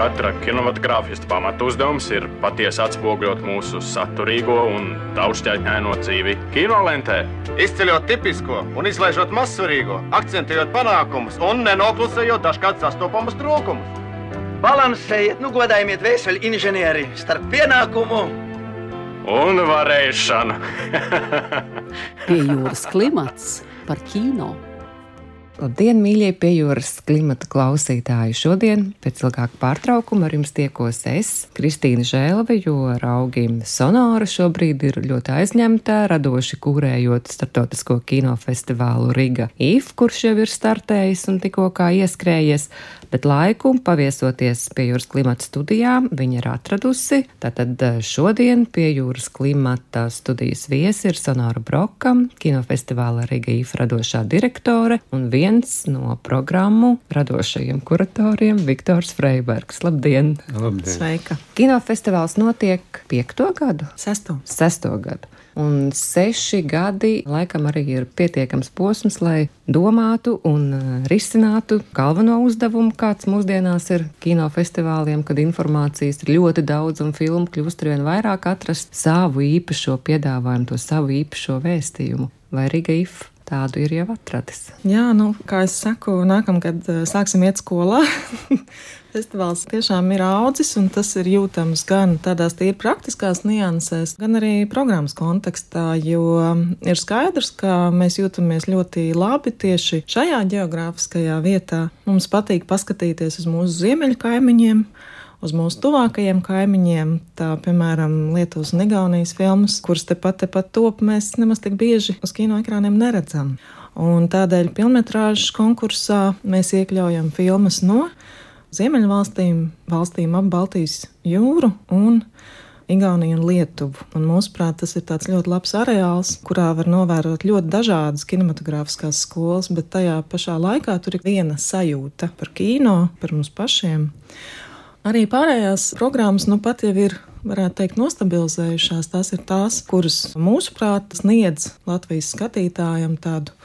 Katra kinematogrāfista pamatuzdevums ir patiesi atspoguļot mūsu saturīgo un daudzšķaitņaino dzīvi kinolentē. Izceļot tipisko un izlaižot mazsvarīgo, akcentējot panākumus un nenoklusējot dažkārt sastopamus trūkumus. Balansējiet, nu godājiet vēseli inženieri starp pienākumu un varēšanu. Pie jūras klimats par kino. Labdien, mīļie pie jūras klimata klausītāji! Šodien, pēc ilgāka pārtraukuma, ar jums tiekos es, Kristīna Žēlve, jo raugiem Sonora šobrīd ir ļoti aizņemta, radoši kūrējot starptautisko kinofestivālu Riga IF, kurš jau ir startējis un tikko kā ieskrējies, bet laiku paviesoties pie jūras klimata studijām viņa ir atradusi. Tātad eh, šodien pie jūras klimata studijas viesi ir Sonora Brokam, kinofestivāla Riga IF radošā direktore un viena viens no programmu radošajiem kuratoriem - Viktors Freibergs. Labdien! Labdien. Sveika! Kinofestivāls notiek piekto gadu? Sesto. Sesto gadu. Un seši gadi laikam arī ir pietiekams posms, lai domātu un uh, risinātu galveno uzdevumu, kāds mūsdienās ir kinofestivāliem, kad informācijas ir ļoti daudz un filmu kļūst ar vien vairāk atrast savu īpašo piedāvājumu, to savu īpašo vēstījumu. Vai Riga IF tādu ir jau atradis. Jā, nu, kā es saku, nākamgad eh, sāksim iet skolā. Festivāls tiešām ir audzis, un tas ir jūtams gan tādās tīri praktiskās niansēs, gan arī programmas kontekstā, jo ir skaidrs, ka mēs jūtamies ļoti labi tieši šajā geogrāfiskajā vietā. Mums patīk paskatīties uz mūsu ziemeļu kaimiņiem uz mūsu tuvākajiem kaimiņiem. Tā, piemēram, Lietuvas un Igaunijas filmas, kuras tepat, tepat top, mēs nemaz tik bieži uz kino ekrāniem neredzam. Un tādēļ filmetrāžas konkursā mēs iekļaujam filmas no Ziemeļvalstīm, valstīm ap Baltijas jūru un Igauniju un Lietuvu. Un mūsuprāt, tas ir tāds ļoti labs areāls, kurā var novērot ļoti dažādas kinematogrāfiskās skolas, bet tajā pašā laikā tur ir viena sajūta par kino, par mums pašiem. Arī pārējās programmas nu pat jau ir, varētu teikt, nostabilizējušās. Tās ir tās, kuras mūsuprāt sniedz Latvijas skatītājam tādu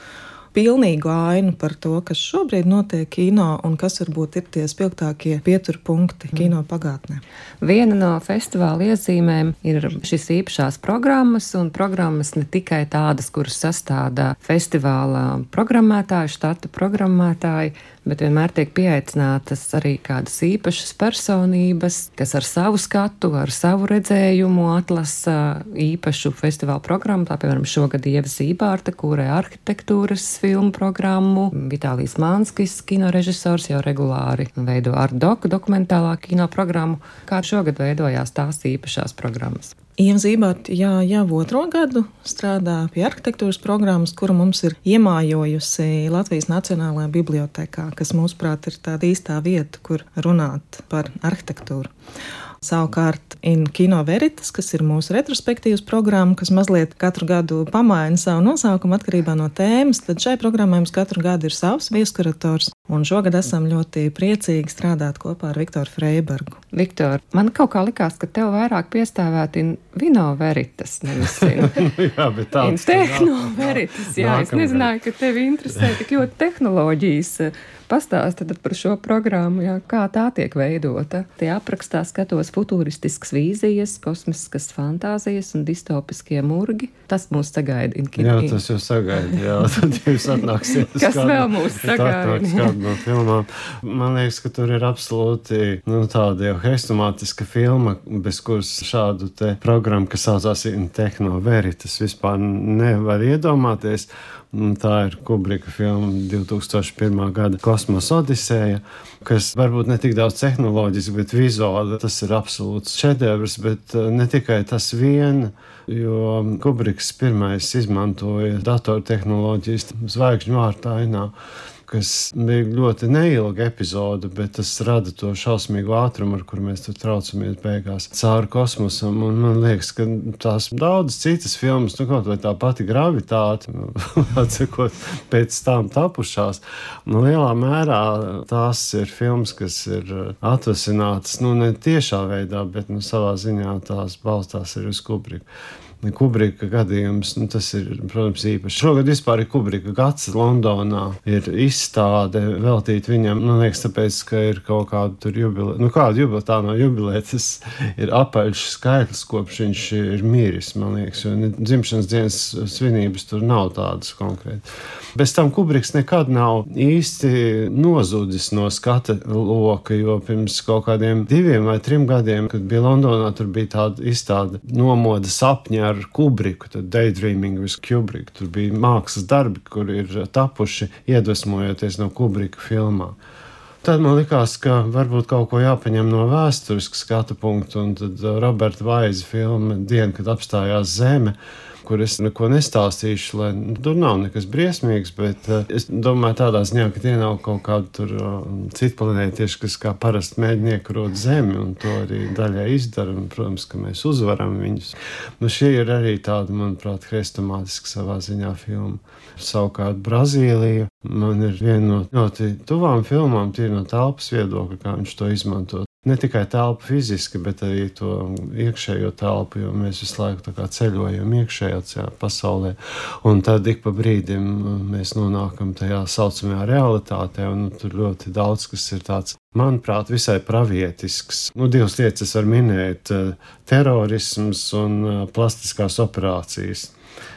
pilnīgu ainu par to, kas šobrīd notiek kino un kas varbūt ir tie spilgtākie pieturpunkti mm. kino pagātnē. Viena no festivāla iezīmēm ir šīs īpašās programmas, un programmas ne tikai tādas, kuras sastāda festivāla programmētāji, štata programmētāji, bet vienmēr tiek pieaicinātas arī kādas īpašas personības, kas ar savu skatu, ar savu redzējumu atlasa īpašu festivāla programmu. Tā piemēram šogad Ieva Zībārta, kūrē arhitektūras filmu programmu, Vitālijas Mānskis, kino režisors jau regulāri veido ar doku dokumentālā kino programmu, kā šogad veidojās tās īpašās programmas. Ieva Zībārta jā, jau otro gadu strādā pie arhitektūras programmas, kuru mums ir iemājojusi Latvijas Nacionālajā bibliotekā, kas, mūsuprāt, ir tāda īstā vieta, kur runāt par arhitektūru. Savukārt, Kino Veritas, kas ir mūsu retrospektīvas programma, kas mazliet katru gadu pamaina savu nosaukumu atkarībā no tēmas, tad šai programmai mums katru gadu ir savs viesurators. Un šogad esam ļoti priecīgi strādāt kopā ar Viktoru Freibergu. Viktor, man kaut kā likās, ka tev vairāk piestāvēti Vino Veritas, nevis jā, bet tāds. Tehno Veritas, jā, es nezināju, ka tevi interesē tik ļoti tehnoloģijas. Pastāstiet par šo programmu, jā, kā tā tiek veidota. Tie aprakstā skatos futuristiskas vīzijas, kosmiskas fantāzijas un distopiskie murgi. Tas mūs sagaida. Jā, tas jau sagaida. Jā, tad jūs atnāksiet. Kas kādu, vēl mūs sagaida? No filmām. Man liekas, ka tur ir absolūti nu, tāda jau hrestomātiska filma, bez kuras šādu te programmu, kas saucās Tehno Veritas, vispār nevar iedomāties. Tā ir Kubrika filma 2001. gada Kosmosa Odiseja, kas varbūt ne tik daudz tehnoloģiski, bet vizuāli tas ir absolūts šedevrs, bet eh, ne tikai tas vien. Jo Kubriks pirmais izmantoja datortehnoloģijas zvaigžņu vārtainā kas bija ļoti neilga epizode, bet tas rada to šausmīgu ātrumu, ar kuru mēs tur traucamies beigās cauri kosmosam. Un man liekas, ka tās daudzas citas filmas, nu, kaut vai tā pati gravitāte, nu, atsakot, pēc tam tapušās, nu, lielā mērā tās ir filmas, kas ir atvasinātas, nu, ne tiešā veidā, bet, nu, savā ziņā tās balstās arī uz Kubriku. Kubrika gadījums, nu, tas ir, protams, īpašs. Šogad vispār ir Kubrika gads Londonā. Ir izstāde veltīta viņam, man liekas, tāpēc, ka ir kaut kāda tur jubilē, nu kāda jubilē, tā nav jubilē, tas ir apaļš skaitlis, kopš viņš ir miris, man liekas, jo dzimšanas dienas svinības tur nav tādas konkrēti. Bez tam Kubriks nekad nav īsti nozudis no skata loka, jo pirms kaut kādiem diviem vai trim gadiem, kad bija Londonā, tur bija tāda izstāde nomoda sapņa ar Kubriku, tad Daydreaming with Kubrick. Tur bija mākslas darbi, kur ir tapuši iedvesmojoties no Kubrika filmām. Tad man likās, ka varbūt kaut ko jāpaņem no vēsturiskā skatu punkta, un tad Roberta Vaiza filma Diena, kad apstājās Zeme kur es neko nestāstīšu, lai nu, tur nav nekas briesmīgs. Bet uh, es domāju, tādā ziņā, ka tie nav kaut kādi tur uh, citi planētieši, kas kā parasti mēģina iekarot Zemi, un to arī daļai izdara. Un, protams, ka mēs uzvaram viņus. Nu, šie ir arī tādi, manuprāt, hrestomātiski savā ziņā filma. Savukārt Brazīlija man ir viena no ļoti tuvām filmām, tīri no telpas viedokļa, kā viņš to izmanto ne tikai telpu fiziski, bet arī to iekšējo telpu, jo mēs visu laiku ceļojam iekšējā pasaulē. Un tad ik pa brīdim mēs nonākam tajā saucamajā realitātē, un tur ļoti daudz kas ir tāds. Manuprāt, visai pravietisks. Nu, divas lietas var minēt - terorisms un plastiskās operācijas.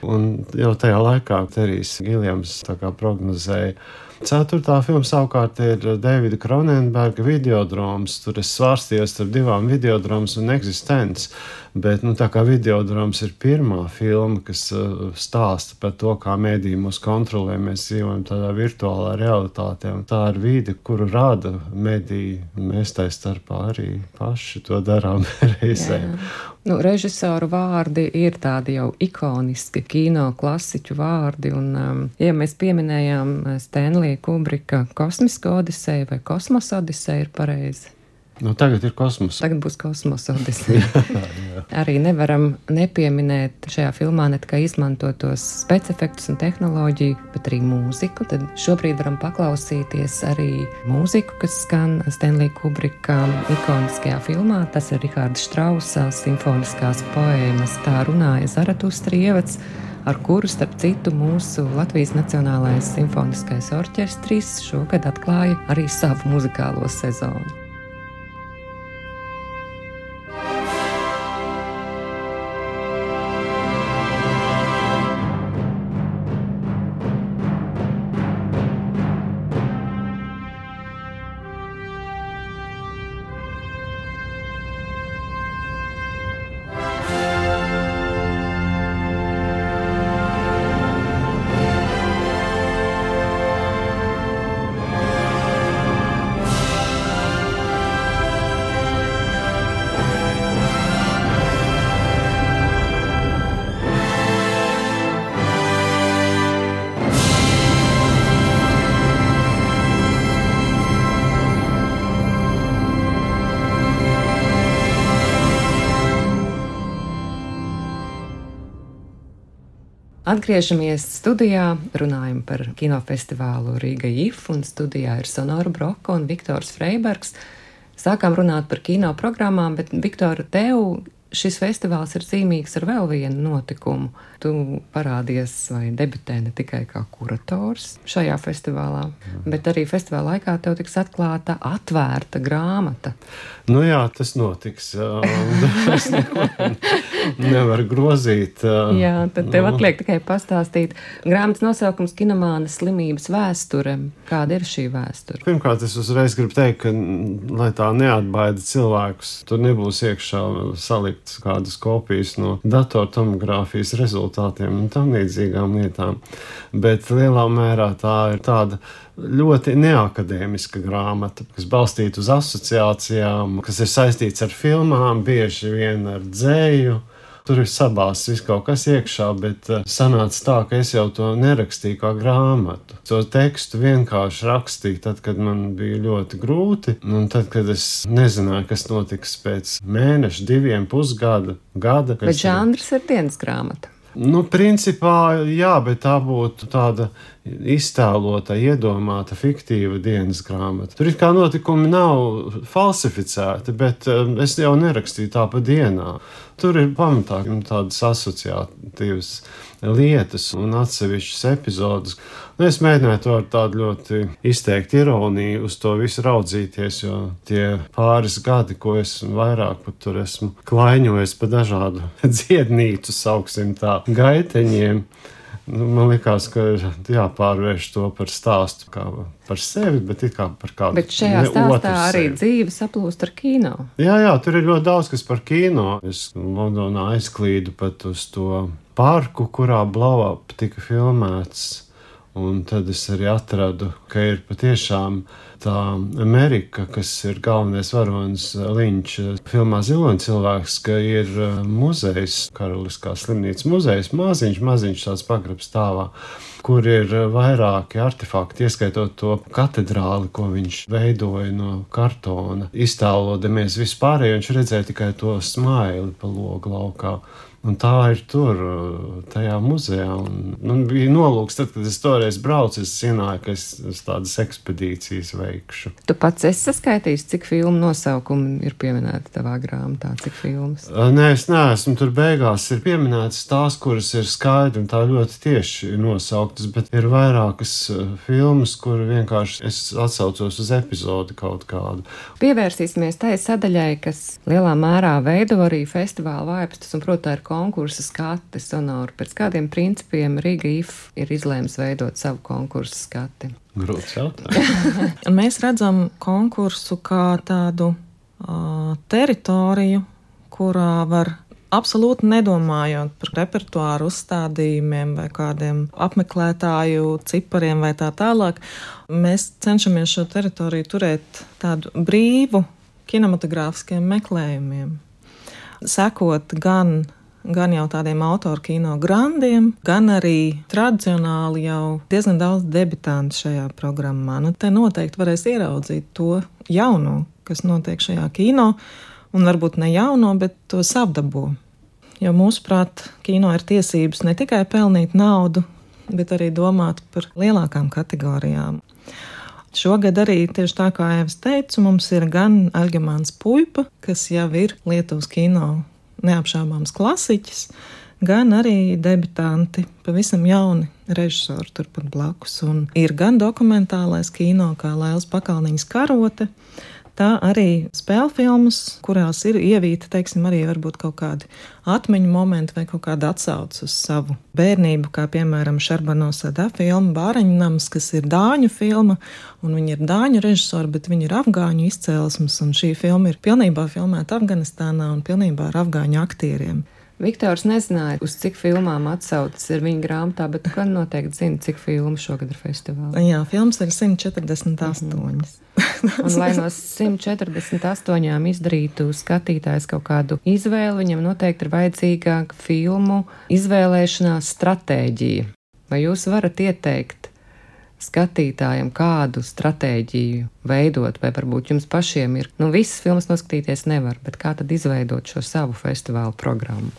Un jau tajā laikā Terijs Giljams prognozēja, Ceturtā filma savukārt ir Davida Kronenberga videodroms. Tur es svārstījos starp divām videodromas un eksistenci. Bet nu, tā kā videodroms ir pirmā filma, kas uh, stāsta par to, kā mēdīji mūs kontrolē, mēs dzīvojam tādā virtuālā realitātē. Tā ir vide, kuru rada mediji. Mēs tā starpā arī paši to darām reizē. Nu, režisoru vārdi ir tādi jau ikoniski kino klasiķu vārdi. Un, um, ja mēs pieminējām Stanlija Kubrika kosmisko odiseju vai kosmosa odiseju, ir pareizi. Nu, tagad ir kosmosa. Tagad būs kosmosa odisija. arī nevaram nepieminēt šajā filmā ne tikai izmantotos specifektus un tehnoloģiju, bet arī mūziku. Tad šobrīd varam paklausīties arī mūziku, kas skan Stanley Kubrika ikoniskajā filmā. Tas ir Rihards Strausa simfoniskās poēmas Tā runāja Zaratustri ar kuru, starp citu, mūsu Latvijas Nacionālais simfoniskais orķestris šogad atklāja arī savu muzikālo sezonu. Atgriežamies studijā, runājam par kinofestivālu Rīga IF, un studijā ir Sonora Broka un Viktors Freibergs. Sākām runāt par kino programmām, bet Viktora, tev šis festivāls ir zīmīgs ar vēl vienu notikumu. Tu parādies vai debitē ne tikai kā kurators šajā festivālā, mm. bet arī festivāla laikā tev tiks atklāta atvērta grāmata. Nu jā, tas notiks. Es nevaru grozīt. Jā, tad tev nu. atliek tikai pastāstīt. Grāmatas nosaukums Kinomāna slimības vēsture. Kāda ir šī vēsture? Pirmkārt, es uzreiz gribu teikt, ka, lai tā neatbaida cilvēkus, tur nebūs iekšā saliktas kādas kopijas no datortomogrāfijas rezultātiem rezultātiem un tam līdzīgām lietām. Bet lielā mērā tā ir tāda ļoti neakadēmiska grāmata, kas balstīta uz asociācijām, kas ir saistīts ar filmām, bieži vien ar dzēju. Tur ir sabāzts kaut kas iekšā, bet uh, sanāca tā, ka es jau to nerakstīju kā grāmatu. To tekstu vienkārši rakstīju tad, kad man bija ļoti grūti, un tad, kad es nezināju, kas notiks pēc mēneša, diviem, pusgada, gada. Bet žanrs ir dienas grāmata. Nu, principā, jā, bet tā būtu tāda iztēlota, iedomāta, fiktīva dienas grāmata. Tur it kā notikumi nav falsificēti, bet um, es jau nerakstīju tā pa dienā. Tur ir pamatā nu, tādas asociatīvas lietas un atsevišķas epizodes. Nu, es mēģināju to ar tādu ļoti izteiktu ironiju uz to visu raudzīties, jo tie pāris gadi, ko es vairāk pat tur esmu klaiņojis pa dažādu dziednīcu, sauksim tā, gaiteņiem. Nu, man liekas, ka ir jāpārvērš to par stāstu kā par sevi, bet kā par kādu. Bet šajā stāstā arī sevi. dzīve saplūst ar kino. Jā, jā, tur ir ļoti daudz kas par kino. Es Londonā aizklīdu pat uz to parku, kurā Blauap tika filmēts. Un tad es arī atradu, ka ir patiešām tā Amerika, kas ir galvenais varonis Līņš filmā Ziloņa cilvēks, ka ir uh, muzejs, Karaliskā slimnīcas muzejs, maziņš, maziņš tāds pagrabs stāvā, kur ir vairāki artefakti, ieskaitot to katedrāli, ko viņš veidoja no kartona. Iztēlodamies vispārējo, viņš redzēja tikai to smaili pa logu laukā. Un tā ir tur, tajā muzejā. Un, man bija nolūks, tad, kad es toreiz braucu, es zināju, ka es, tādas ekspedīcijas veikšu. Tu pats esi saskaitījis, cik filmu nosaukumu ir pieminēti tavā grāmatā, cik filmas? Nē, es neesmu tur beigās. Ir pieminētas tās, kuras ir skaidri un tā ļoti tieši nosauktas, bet ir vairākas filmas, kur vienkārši es atsaucos uz epizodi kaut kādu. Pievērsīsimies tai sadaļai, kas lielā mērā veido arī festivāla vaipstus un, protams, konkursa skati sonoru. Pēc kādiem principiem Riga IF ir izlēms veidot savu konkursu skati? Grūts jautājums. Mēs redzam konkursu kā tādu uh, teritoriju, kurā var absolūti nedomājot par repertuāru uzstādījumiem vai kādiem apmeklētāju cipariem vai tā tālāk, mēs cenšamies šo teritoriju turēt tādu brīvu kinematogrāfiskiem meklējumiem. Sekot gan gan jau tādiem autoru kino grandiem, gan arī tradicionāli jau diezgan daudz debitantu šajā programmā. Nu, te noteikti varēs ieraudzīt to jauno, kas notiek šajā kino, un varbūt ne jauno, bet to savdabo. Jo mūsuprāt, kino ir tiesības ne tikai pelnīt naudu, bet arī domāt par lielākām kategorijām. Šogad arī tieši tā kā es teicu, mums ir gan Algemāns Puipa, kas jau ir Lietuvas kino neapšaubāms klasiķis, gan arī debitanti, pavisam jauni režisori turpat blakus. Un ir gan dokumentālais kino, kā Lēlas pakalniņas karote, tā arī spēļu filmas, kurās ir ievīta, teiksim, arī kaut kādi atmiņu momenti vai kaut kāda atsauce uz savu bērnību, kā piemēram Šarbano Sadā filma Bāreņnams, kas ir dāņu filma, un viņi ir dāņu režisori, bet viņi ir afgāņu izcēlesmes, un šī filma ir pilnībā filmēta Afganistānā un pilnībā ar afgāņu aktieriem. Viktors nezināja, uz cik filmām atsaucas ir viņa grāmatā, bet gan noteikti zina, cik filmu šogad ir festivālā. Jā, filmas ir 148. Mm -hmm. Un, lai no 148 izdarītu skatītājs kaut kādu izvēli, viņam noteikti ir vajadzīga filmu izvēlēšanās stratēģija. Vai jūs varat ieteikt skatītājam, kādu stratēģiju veidot, vai varbūt jums pašiem ir, nu, visas filmas noskatīties nevar, bet kā tad izveidot šo savu festivālu programmu?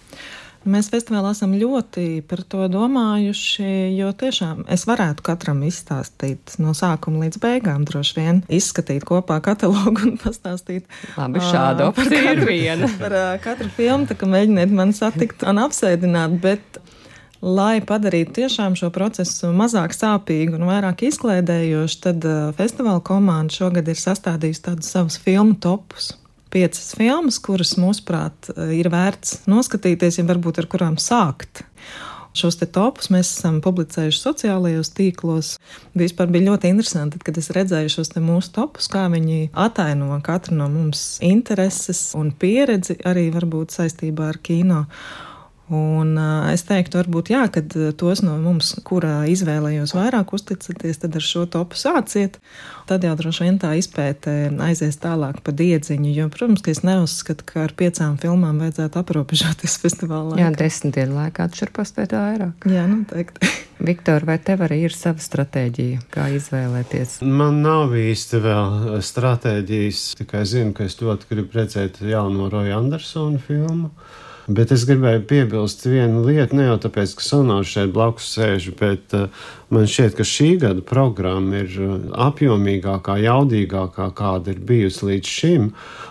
Mēs festivālā esam ļoti par to domājuši, jo tiešām es varētu katram izstāstīt no sākuma līdz beigām, droši vien izskatīt kopā katalogu un pastāstīt. Labi, šāda opcija ir viena. Par katru filmu, tā kā mēģiniet mani satikt un apsēdināt, bet Lai padarītu tiešām šo procesu mazāk sāpīgu un vairāk izklaidējošu, tad uh, festivāla komanda šogad ir sastādījusi tādus savus filmu topus. Piecas filmas, kuras, mūsuprāt, uh, ir vērts noskatīties, ja varbūt ar kurām sākt. Šos te topus mēs esam publicējuši sociālajos tīklos. Vispār bija ļoti interesanti, kad es redzēju šos mūsu topus, kā viņi ataino katru no mums intereses un pieredzi arī varbūt saistībā ar kino. Un es teiktu, varbūt jā, kad tos no mums, kurā izvēlējos vairāk uzticaties, tad ar šo topu sāciet. Tad jau droši vien tā izpēte aizies tālāk pa diedziņu, jo, protams, ka es neuzskatu, ka ar piecām filmām vajadzētu aprobežoties festivālā. Jā, desmit dienu laikā tur paspēt vairāk. Jā, noteikti. Viktor, vai tev arī ir sava stratēģija, kā izvēlēties? Man nav īsti vēl stratēģijas, tikai zinu, ka es ļoti gribu redzēt jauno Roja Andersona filmu. Bet es gribēju piebilst vienu lietu, ne jau tāpēc, ka sonārs šeit blakus sēž, bet uh, man šķiet, ka šī gada programma ir uh, apjomīgākā, jaudīgākā, kāda ir bijusi līdz šim.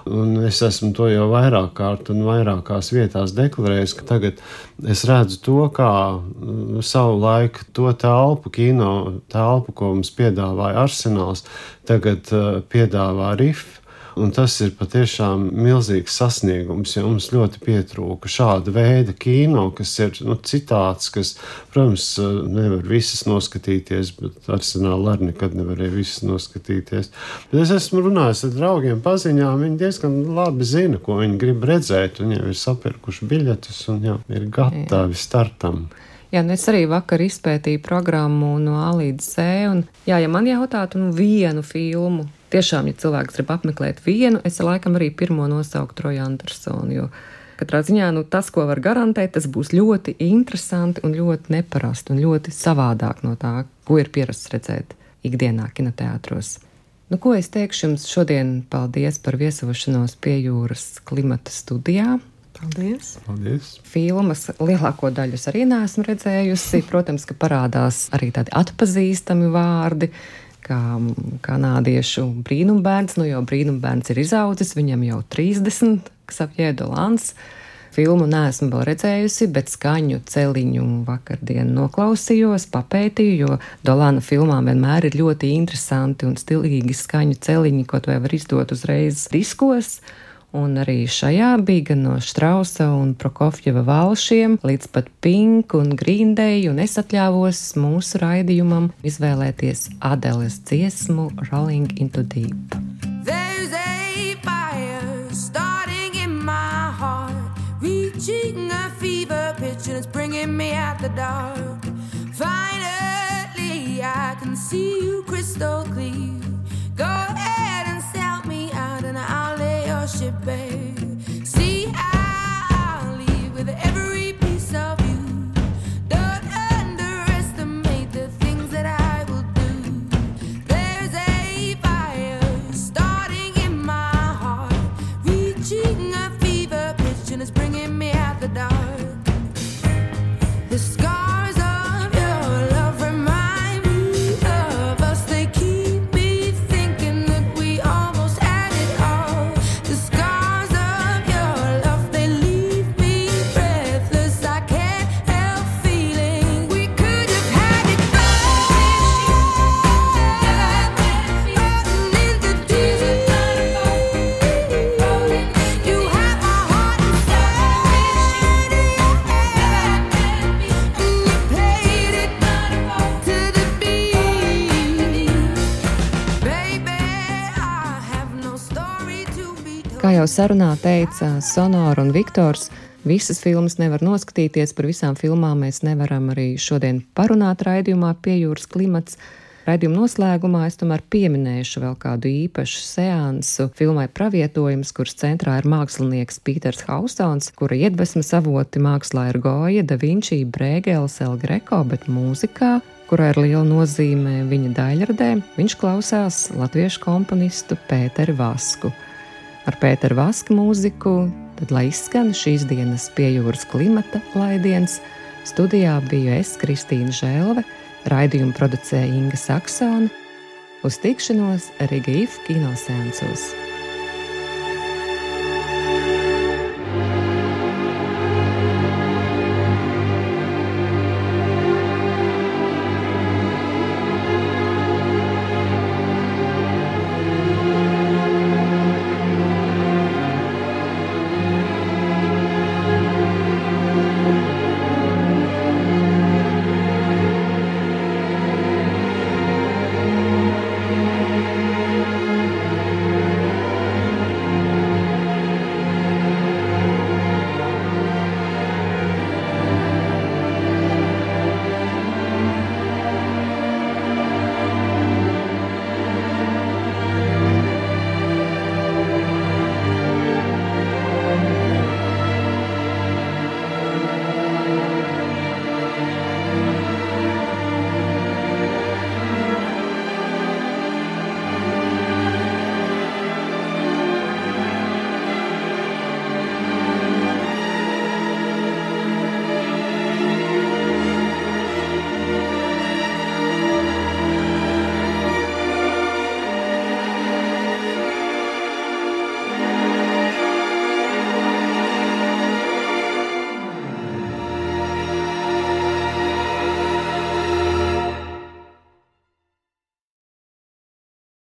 Un es esmu to jau vairāk kārt un vairākās vietās deklarējis, ka tagad es redzu to, kā uh, savu laiku to telpu, kino telpu, ko mums piedāvāja arsenāls, tagad uh, piedāvā RIF. Un tas ir patiešām milzīgs sasniegums, jo mums ļoti pietrūka šāda veida kino, kas ir nu, citāts, kas, protams, nevar visas noskatīties, bet arsenāli arī nekad nevarēja visas noskatīties. Bet es esmu runājis ar draugiem paziņām, viņi diezgan labi zina, ko viņi grib redzēt, un jau ir sapirkuši biļetes un jau ir gatavi startam. Jā, nu es arī vakar izpētīju programmu no A līdz Z. Un, jā, ja man jautātu nu, vienu filmu, tiešām, ja cilvēks grib apmeklēt vienu, es laikam arī pirmo nosauktu Troju Andersonu. Jo katrā ziņā nu, tas, ko var garantēt, tas būs ļoti interesanti un ļoti neparasti un ļoti savādāk no tā, ko ir pierasts redzēt ikdienā kinoteātros. Nu, ko es teikšu jums šodien? Paldies par viesošanos pie jūras klimata studijā. Paldies! Paldies! Filmas lielāko daļu es arī neesmu redzējusi. Protams, ka parādās arī tādi atpazīstami vārdi kā kanādiešu brīnumbērns. Nu, jau brīnumbērns ir izaudzis, viņam jau 30, kas apjēdo Lans. Filmu neesmu vēl redzējusi, bet skaņu celiņu vakardien noklausījos, papētīju, jo Dolāna filmām vienmēr ir ļoti interesanti un stilīgi skaņu celiņi, ko to var izdot uzreiz diskos. Un arī šajā bija gan no Strausa un Prokofjeva valšiem līdz pat Pink un Grīndei, un es atļāvos mūsu raidījumam izvēlēties Adeles dziesmu Rolling into Deep. There's a fire starting in my heart, reaching a fever pitch, and it's bringing me out the dark. Finally, I can see you crystal clear. Jau sarunā teica Sonora un Viktors, visas filmas nevar noskatīties, par visām filmām mēs nevaram arī šodien parunāt raidījumā pie jūras klimats. Raidījuma noslēgumā es tomēr pieminēšu vēl kādu īpašu seansu filmai Pravietojums, kuras centrā ir mākslinieks Pīters Hausons, kura iedvesmas avoti mākslā ir Goja, Da Vinci, Brēgels, El Greco, bet mūzikā kurā ir liela nozīme viņa daļradē, viņš klausās latviešu komponistu Pēteru Vasku. Ar Pēteru Vasku mūziku tad lai izskan šīs dienas pie jūras klimata laidiens. Studijā biju es, Kristīna Žēlve, raidījumu producēja Inga Saksona. Uz tikšanos Riga If kinoseansos!